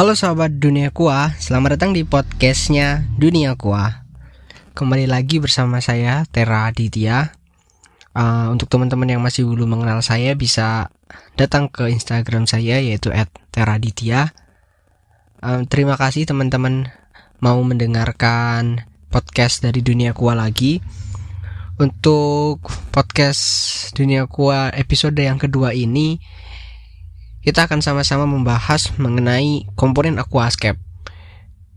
Halo sahabat Dunia Kuah, selamat datang di podcastnya Dunia Kuah. Kembali lagi bersama saya Tera Aditya. Uh, untuk teman-teman yang masih belum mengenal saya bisa datang ke Instagram saya yaitu @teraditya. Uh, terima kasih teman-teman mau mendengarkan podcast dari Dunia Kuah lagi. Untuk podcast Dunia Kuah episode yang kedua ini kita akan sama-sama membahas mengenai komponen aquascape.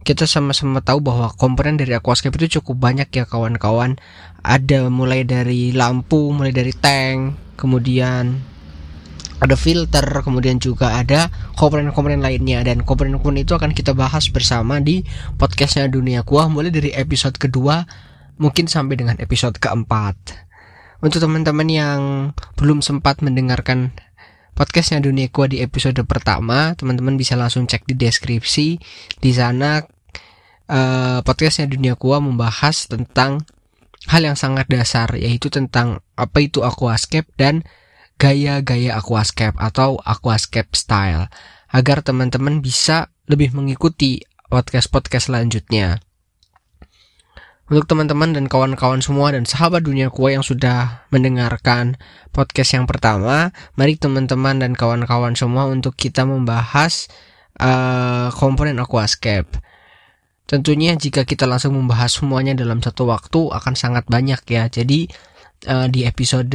Kita sama-sama tahu bahwa komponen dari aquascape itu cukup banyak ya kawan-kawan. Ada mulai dari lampu, mulai dari tank, kemudian ada filter, kemudian juga ada komponen-komponen lainnya dan komponen-komponen itu akan kita bahas bersama di podcastnya Dunia Kuah mulai dari episode kedua mungkin sampai dengan episode keempat. Untuk teman-teman yang belum sempat mendengarkan podcastnya Dunia Kuah di episode pertama, teman-teman bisa langsung cek di deskripsi. Di sana uh, podcastnya Dunia Kuah membahas tentang hal yang sangat dasar, yaitu tentang apa itu aquascape dan gaya-gaya aquascape atau aquascape style, agar teman-teman bisa lebih mengikuti podcast-podcast selanjutnya. Untuk teman-teman dan kawan-kawan semua dan sahabat dunia kue yang sudah mendengarkan podcast yang pertama, mari teman-teman dan kawan-kawan semua untuk kita membahas uh, komponen aquascape. Tentunya jika kita langsung membahas semuanya dalam satu waktu akan sangat banyak ya. Jadi uh, di episode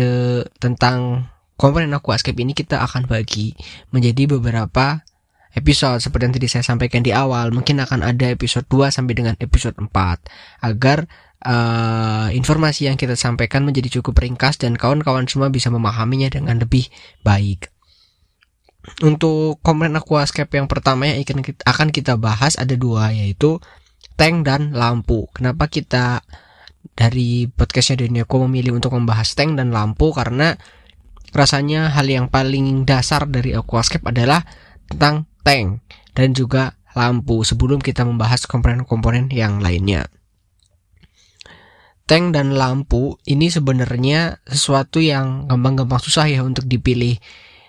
tentang komponen aquascape ini kita akan bagi menjadi beberapa episode seperti yang tadi saya sampaikan di awal mungkin akan ada episode 2 sampai dengan episode 4 agar uh, informasi yang kita sampaikan menjadi cukup ringkas dan kawan-kawan semua bisa memahaminya dengan lebih baik. Untuk komponen aquascape yang pertama yang akan kita bahas ada dua yaitu tank dan lampu. Kenapa kita dari podcastnya Denioko memilih untuk membahas tank dan lampu karena rasanya hal yang paling dasar dari aquascape adalah tentang tank dan juga lampu sebelum kita membahas komponen-komponen yang lainnya. Tank dan lampu ini sebenarnya sesuatu yang gampang-gampang susah ya untuk dipilih.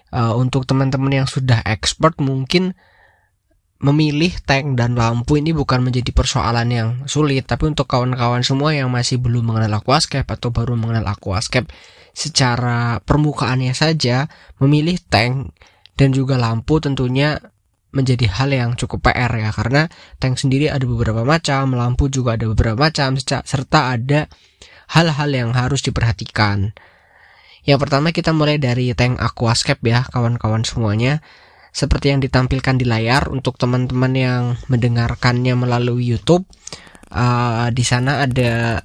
Uh, untuk teman-teman yang sudah expert mungkin memilih tank dan lampu ini bukan menjadi persoalan yang sulit, tapi untuk kawan-kawan semua yang masih belum mengenal aquascape atau baru mengenal aquascape secara permukaannya saja, memilih tank dan juga lampu tentunya menjadi hal yang cukup PR ya karena tank sendiri ada beberapa macam, lampu juga ada beberapa macam serta ada hal-hal yang harus diperhatikan. Yang pertama kita mulai dari tank aquascape ya kawan-kawan semuanya. Seperti yang ditampilkan di layar untuk teman-teman yang mendengarkannya melalui YouTube. Uh, di sana ada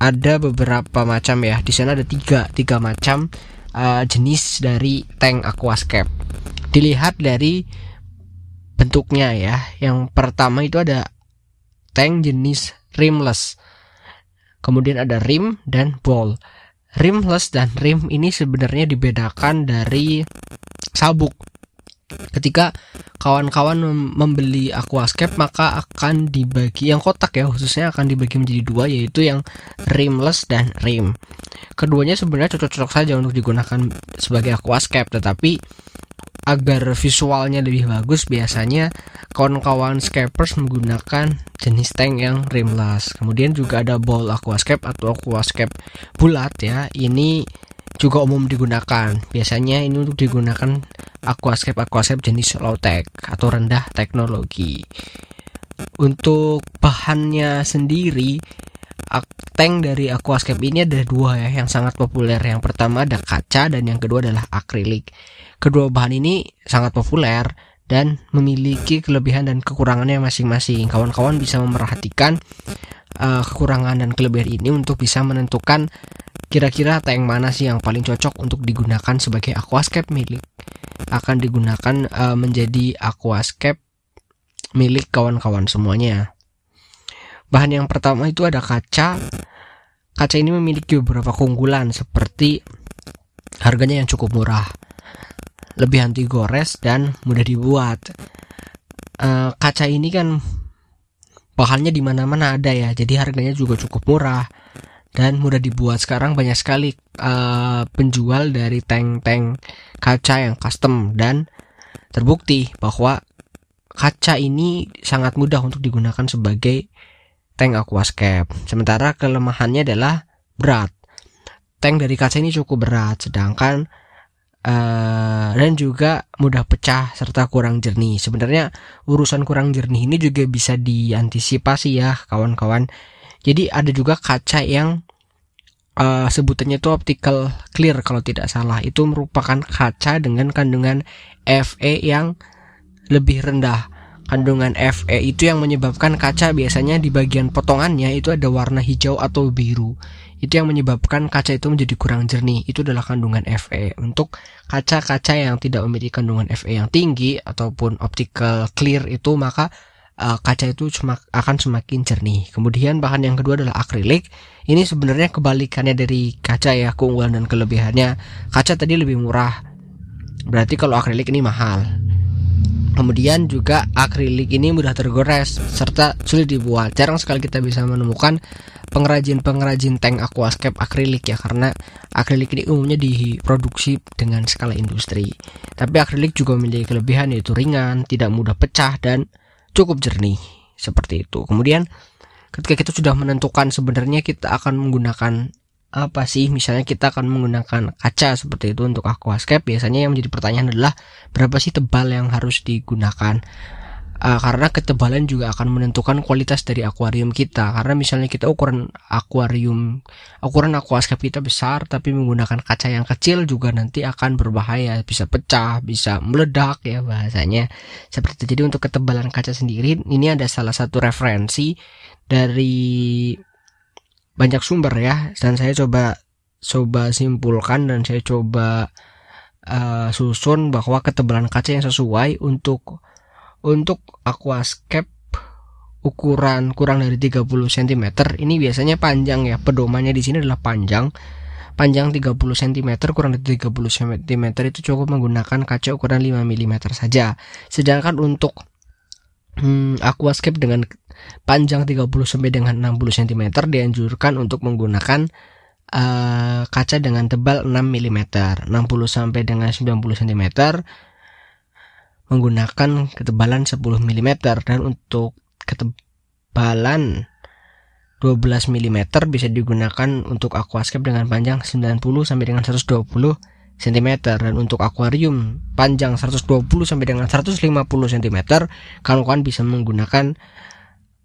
ada beberapa macam ya. Di sana ada tiga tiga macam uh, jenis dari tank aquascape. Dilihat dari bentuknya ya. Yang pertama itu ada tank jenis rimless. Kemudian ada rim dan ball. Rimless dan rim ini sebenarnya dibedakan dari sabuk. Ketika kawan-kawan membeli aquascape maka akan dibagi yang kotak ya khususnya akan dibagi menjadi dua yaitu yang rimless dan rim. Keduanya sebenarnya cocok-cocok saja untuk digunakan sebagai aquascape tetapi agar visualnya lebih bagus biasanya kawan-kawan scapers menggunakan jenis tank yang rimless. Kemudian juga ada ball aquascape atau aquascape bulat ya. Ini juga umum digunakan. Biasanya ini untuk digunakan aquascape aquascape jenis low tech atau rendah teknologi. Untuk bahannya sendiri tank dari aquascape ini ada dua ya yang sangat populer yang pertama ada kaca dan yang kedua adalah akrilik Kedua bahan ini sangat populer dan memiliki kelebihan dan kekurangannya masing-masing. Kawan-kawan bisa memerhatikan uh, kekurangan dan kelebihan ini untuk bisa menentukan kira-kira tank mana sih yang paling cocok untuk digunakan sebagai aquascape milik akan digunakan uh, menjadi aquascape milik kawan-kawan semuanya. Bahan yang pertama itu ada kaca. Kaca ini memiliki beberapa keunggulan seperti harganya yang cukup murah lebih anti gores dan mudah dibuat. Uh, kaca ini kan bahannya di mana-mana ada ya, jadi harganya juga cukup murah dan mudah dibuat. Sekarang banyak sekali uh, penjual dari tank-tank kaca yang custom dan terbukti bahwa kaca ini sangat mudah untuk digunakan sebagai tank aquascape. Sementara kelemahannya adalah berat. Tank dari kaca ini cukup berat, sedangkan uh, dan juga mudah pecah serta kurang jernih. Sebenarnya urusan kurang jernih ini juga bisa diantisipasi ya kawan-kawan. Jadi ada juga kaca yang uh, sebutannya itu optical clear kalau tidak salah. Itu merupakan kaca dengan kandungan Fe yang lebih rendah. Kandungan Fe itu yang menyebabkan kaca biasanya di bagian potongannya itu ada warna hijau atau biru. Itu yang menyebabkan kaca itu menjadi kurang jernih. Itu adalah kandungan Fe. Untuk kaca-kaca yang tidak memiliki kandungan Fe yang tinggi ataupun optical clear itu maka uh, kaca itu semak, akan semakin jernih. Kemudian bahan yang kedua adalah akrilik. Ini sebenarnya kebalikannya dari kaca ya keunggulan dan kelebihannya. Kaca tadi lebih murah. Berarti kalau akrilik ini mahal Kemudian juga akrilik ini mudah tergores serta sulit dibuat. Jarang sekali kita bisa menemukan pengrajin-pengrajin tank aquascape akrilik ya karena akrilik ini umumnya diproduksi dengan skala industri. Tapi akrilik juga memiliki kelebihan yaitu ringan, tidak mudah pecah dan cukup jernih seperti itu. Kemudian ketika kita sudah menentukan sebenarnya kita akan menggunakan apa sih? Misalnya kita akan menggunakan kaca seperti itu untuk aquascape biasanya yang menjadi pertanyaan adalah berapa sih tebal yang harus digunakan? Uh, karena ketebalan juga akan menentukan kualitas dari akuarium kita. Karena misalnya kita ukuran akuarium ukuran aquascape kita besar tapi menggunakan kaca yang kecil juga nanti akan berbahaya. Bisa pecah bisa meledak ya bahasanya. Seperti itu. Jadi untuk ketebalan kaca sendiri ini ada salah satu referensi dari banyak sumber ya dan saya coba coba simpulkan dan saya coba uh, susun bahwa ketebalan kaca yang sesuai untuk untuk aquascape ukuran kurang dari 30 cm ini biasanya panjang ya pedomannya di sini adalah panjang. Panjang 30 cm kurang dari 30 cm itu cukup menggunakan kaca ukuran 5 mm saja. Sedangkan untuk hmm, aquascape dengan panjang 30 sampai dengan 60 cm dianjurkan untuk menggunakan uh, kaca dengan tebal 6 mm 60 sampai dengan 90 cm menggunakan ketebalan 10 mm dan untuk ketebalan 12 mm bisa digunakan untuk aquascape dengan panjang 90 sampai dengan 120 cm dan untuk akuarium panjang 120 sampai dengan 150 cm kawan-kawan bisa menggunakan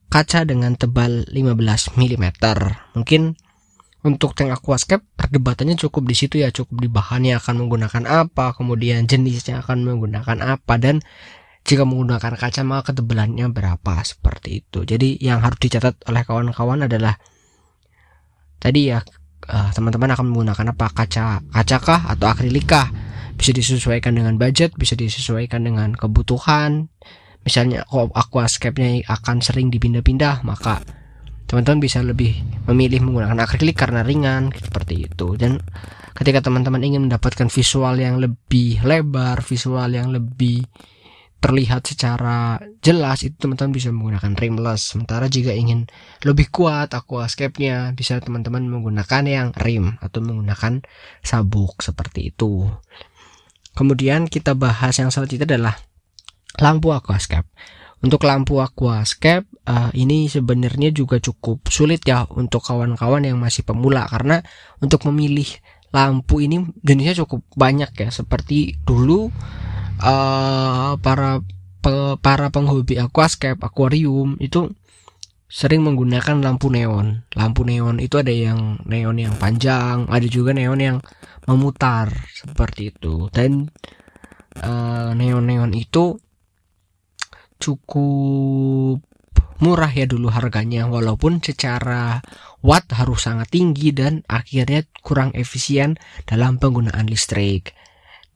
kaca dengan tebal 15 mm. Mungkin untuk tank aquascape perdebatannya cukup di situ ya cukup di bahannya akan menggunakan apa kemudian jenisnya akan menggunakan apa dan jika menggunakan kaca maka ketebalannya berapa seperti itu jadi yang harus dicatat oleh kawan-kawan adalah tadi ya eh, teman-teman akan menggunakan apa kaca kacakah atau akrilikah bisa disesuaikan dengan budget bisa disesuaikan dengan kebutuhan misalnya oh, aquascape-nya akan sering dipindah-pindah maka teman-teman bisa lebih memilih menggunakan akrilik karena ringan seperti itu. Dan ketika teman-teman ingin mendapatkan visual yang lebih lebar visual yang lebih terlihat secara jelas itu teman-teman bisa menggunakan rimless. Sementara jika ingin lebih kuat aquascape-nya bisa teman-teman menggunakan yang rim atau menggunakan sabuk seperti itu. Kemudian kita bahas yang selanjutnya adalah lampu aquascape untuk lampu aquascape uh, ini sebenarnya juga cukup sulit ya untuk kawan-kawan yang masih pemula karena untuk memilih lampu ini jenisnya cukup banyak ya seperti dulu uh, para pe, para penghobi aquascape akuarium itu sering menggunakan lampu neon. Lampu neon itu ada yang neon yang panjang, ada juga neon yang memutar seperti itu. Dan uh, neon-neon itu cukup murah ya dulu harganya walaupun secara watt harus sangat tinggi dan akhirnya kurang efisien dalam penggunaan listrik.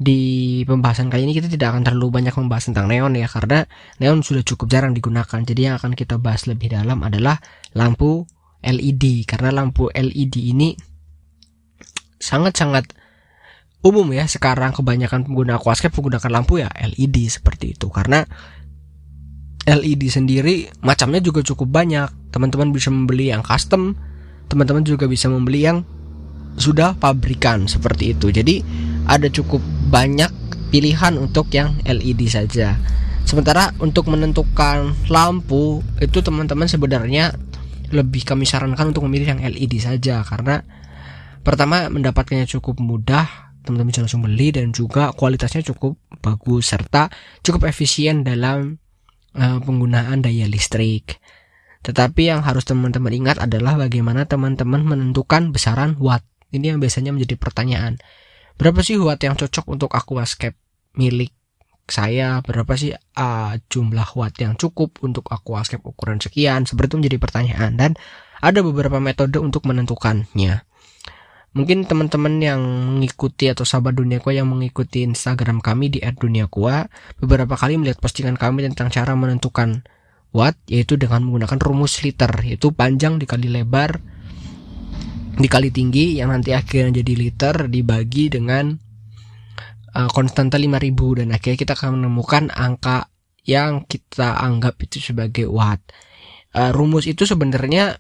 Di pembahasan kali ini kita tidak akan terlalu banyak membahas tentang neon ya karena neon sudah cukup jarang digunakan. Jadi yang akan kita bahas lebih dalam adalah lampu LED karena lampu LED ini sangat-sangat umum ya sekarang kebanyakan pengguna aquascape menggunakan lampu ya LED seperti itu karena LED sendiri macamnya juga cukup banyak. Teman-teman bisa membeli yang custom, teman-teman juga bisa membeli yang sudah pabrikan seperti itu. Jadi ada cukup banyak pilihan untuk yang LED saja. Sementara untuk menentukan lampu itu teman-teman sebenarnya lebih kami sarankan untuk memilih yang LED saja karena pertama mendapatkannya cukup mudah teman-teman bisa langsung beli dan juga kualitasnya cukup bagus serta cukup efisien dalam uh, penggunaan daya listrik. Tetapi yang harus teman-teman ingat adalah bagaimana teman-teman menentukan besaran watt. Ini yang biasanya menjadi pertanyaan. Berapa sih watt yang cocok untuk aquascape milik saya? Berapa sih uh, jumlah watt yang cukup untuk aquascape ukuran sekian? Seperti itu menjadi pertanyaan dan ada beberapa metode untuk menentukannya. Mungkin teman-teman yang mengikuti atau sahabat duniaku yang mengikuti Instagram kami di @duniakua beberapa kali melihat postingan kami tentang cara menentukan watt yaitu dengan menggunakan rumus liter yaitu panjang dikali lebar dikali tinggi yang nanti akhirnya jadi liter dibagi dengan uh, konstanta 5000 dan akhirnya kita akan menemukan angka yang kita anggap itu sebagai watt. Uh, rumus itu sebenarnya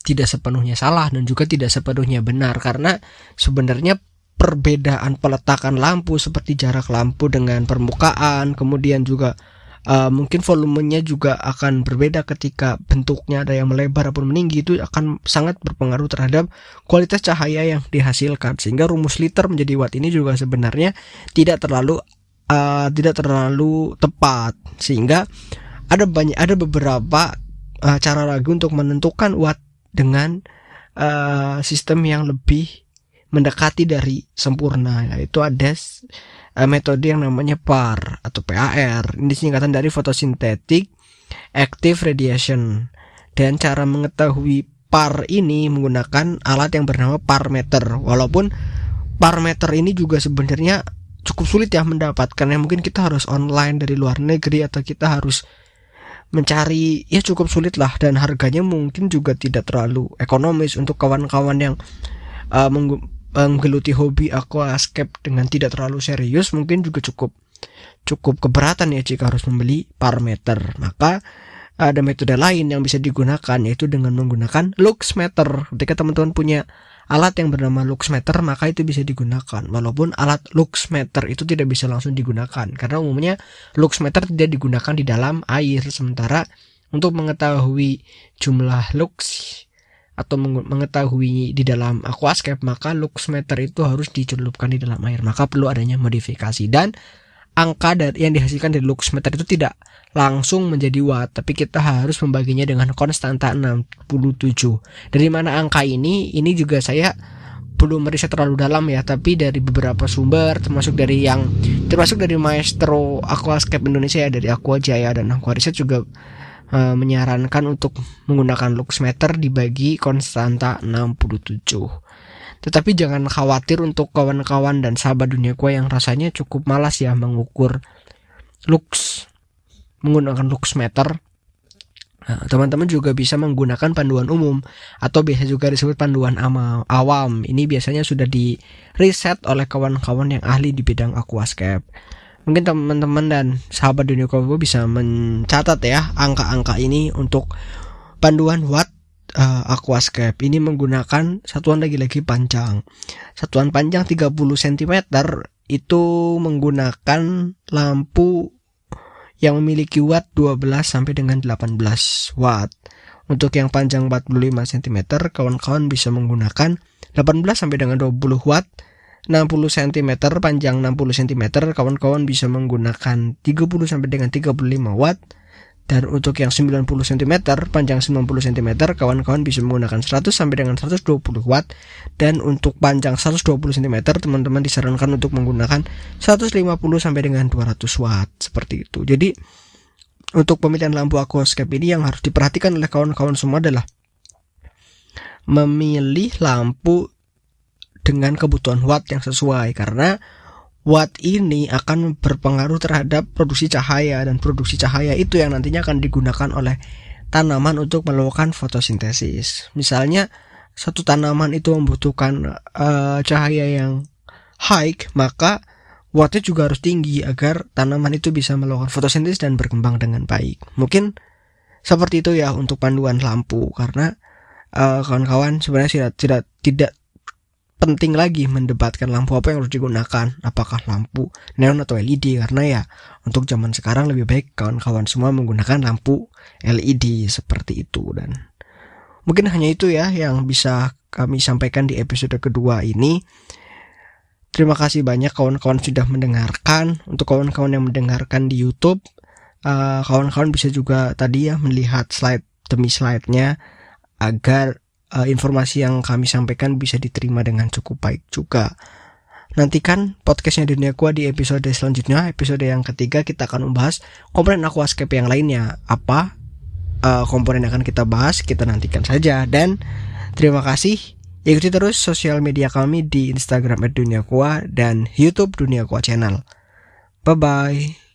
tidak sepenuhnya salah dan juga tidak sepenuhnya benar. Karena sebenarnya perbedaan peletakan lampu seperti jarak lampu dengan permukaan kemudian juga uh, mungkin volumenya juga akan berbeda ketika bentuknya ada yang melebar ataupun meninggi itu akan sangat berpengaruh terhadap kualitas cahaya yang dihasilkan. Sehingga rumus liter menjadi watt ini juga sebenarnya tidak terlalu uh, tidak terlalu tepat. Sehingga ada banyak ada beberapa uh, cara lagi untuk menentukan watt dengan uh, sistem yang lebih mendekati dari sempurna yaitu ada uh, metode yang namanya PAR atau PAR ini singkatan dari photosynthetic active radiation. Dan cara mengetahui PAR ini menggunakan alat yang bernama parmeter walaupun parmeter ini juga sebenarnya cukup sulit ya mendapatkan ya mungkin kita harus online dari luar negeri atau kita harus mencari ya cukup sulit lah. Dan harganya mungkin juga tidak terlalu ekonomis untuk kawan-kawan yang uh, menggeluti hobi aquascape dengan tidak terlalu serius mungkin juga cukup cukup keberatan ya jika harus membeli parameter maka ada metode lain yang bisa digunakan yaitu dengan menggunakan luxmeter. Ketika teman-teman punya alat yang bernama luxmeter maka itu bisa digunakan. Walaupun alat luxmeter itu tidak bisa langsung digunakan karena umumnya luxmeter tidak digunakan di dalam air. Sementara untuk mengetahui jumlah lux atau mengetahui di dalam aquascape maka luxmeter itu harus dicelupkan di dalam air. Maka perlu adanya modifikasi. Dan angka dari yang dihasilkan dari luxmeter itu tidak langsung menjadi watt tapi kita harus membaginya dengan konstanta 67 dari mana angka ini ini juga saya belum meriset terlalu dalam ya tapi dari beberapa sumber termasuk dari yang termasuk dari maestro aquascape Indonesia ya dari Aqua Jaya dan Aqua Riset juga uh, menyarankan untuk menggunakan luxmeter dibagi konstanta 67 tetapi jangan khawatir untuk kawan-kawan dan sahabat dunia duniaku yang rasanya cukup malas ya mengukur lux menggunakan luxmeter Nah, teman-teman juga bisa menggunakan panduan umum atau biasa juga disebut panduan awam. Ini biasanya sudah di reset oleh kawan-kawan yang ahli di bidang aquascape. Mungkin teman-teman dan sahabat dunia kobo bisa mencatat ya angka-angka ini untuk panduan watt uh, aquascape. Ini menggunakan satuan lagi-lagi panjang. Satuan panjang 30 cm itu menggunakan lampu yang memiliki watt 12 sampai dengan 18 watt. Untuk yang panjang 45 cm, kawan-kawan bisa menggunakan 18 sampai dengan 20 watt. 60 cm panjang 60 cm, kawan-kawan bisa menggunakan 30 sampai dengan 35 watt dan untuk yang 90 cm, panjang 90 cm, kawan-kawan bisa menggunakan 100 sampai dengan 120 watt. Dan untuk panjang 120 cm, teman-teman disarankan untuk menggunakan 150 sampai dengan 200 watt. Seperti itu. Jadi, untuk pemilihan lampu aquascape ini yang harus diperhatikan oleh kawan-kawan semua adalah memilih lampu dengan kebutuhan watt yang sesuai karena watt ini akan berpengaruh terhadap produksi cahaya dan produksi cahaya itu yang nantinya akan digunakan oleh tanaman untuk melakukan fotosintesis. Misalnya satu tanaman itu membutuhkan uh, cahaya yang high, maka wattnya juga harus tinggi agar tanaman itu bisa melakukan fotosintesis dan berkembang dengan baik. Mungkin seperti itu ya untuk panduan lampu karena eh, kawan-kawan sebenarnya tidak tidak tidak penting lagi mendebatkan lampu apa yang harus digunakan. Apakah lampu neon atau LED karena ya untuk zaman sekarang lebih baik kawan-kawan semua menggunakan lampu LED seperti itu. Dan mungkin hanya itu ya yang bisa kami sampaikan di episode kedua ini. Terima kasih banyak kawan-kawan sudah mendengarkan. Untuk kawan-kawan yang mendengarkan di YouTube kawan kawan-kawan bisa juga tadi ya melihat slide demi slide-nya agar uh, informasi yang kami sampaikan bisa diterima dengan cukup baik juga. Nantikan podcastnya Dunia Aqua di episode selanjutnya, episode yang ketiga kita akan membahas komponen aquascape yang lainnya. Apa uh, komponen yang akan kita bahas, kita nantikan saja. Dan terima kasih. Ikuti terus sosial media kami di Instagram @dunia dan YouTube Dunia Aqua Channel. Bye bye.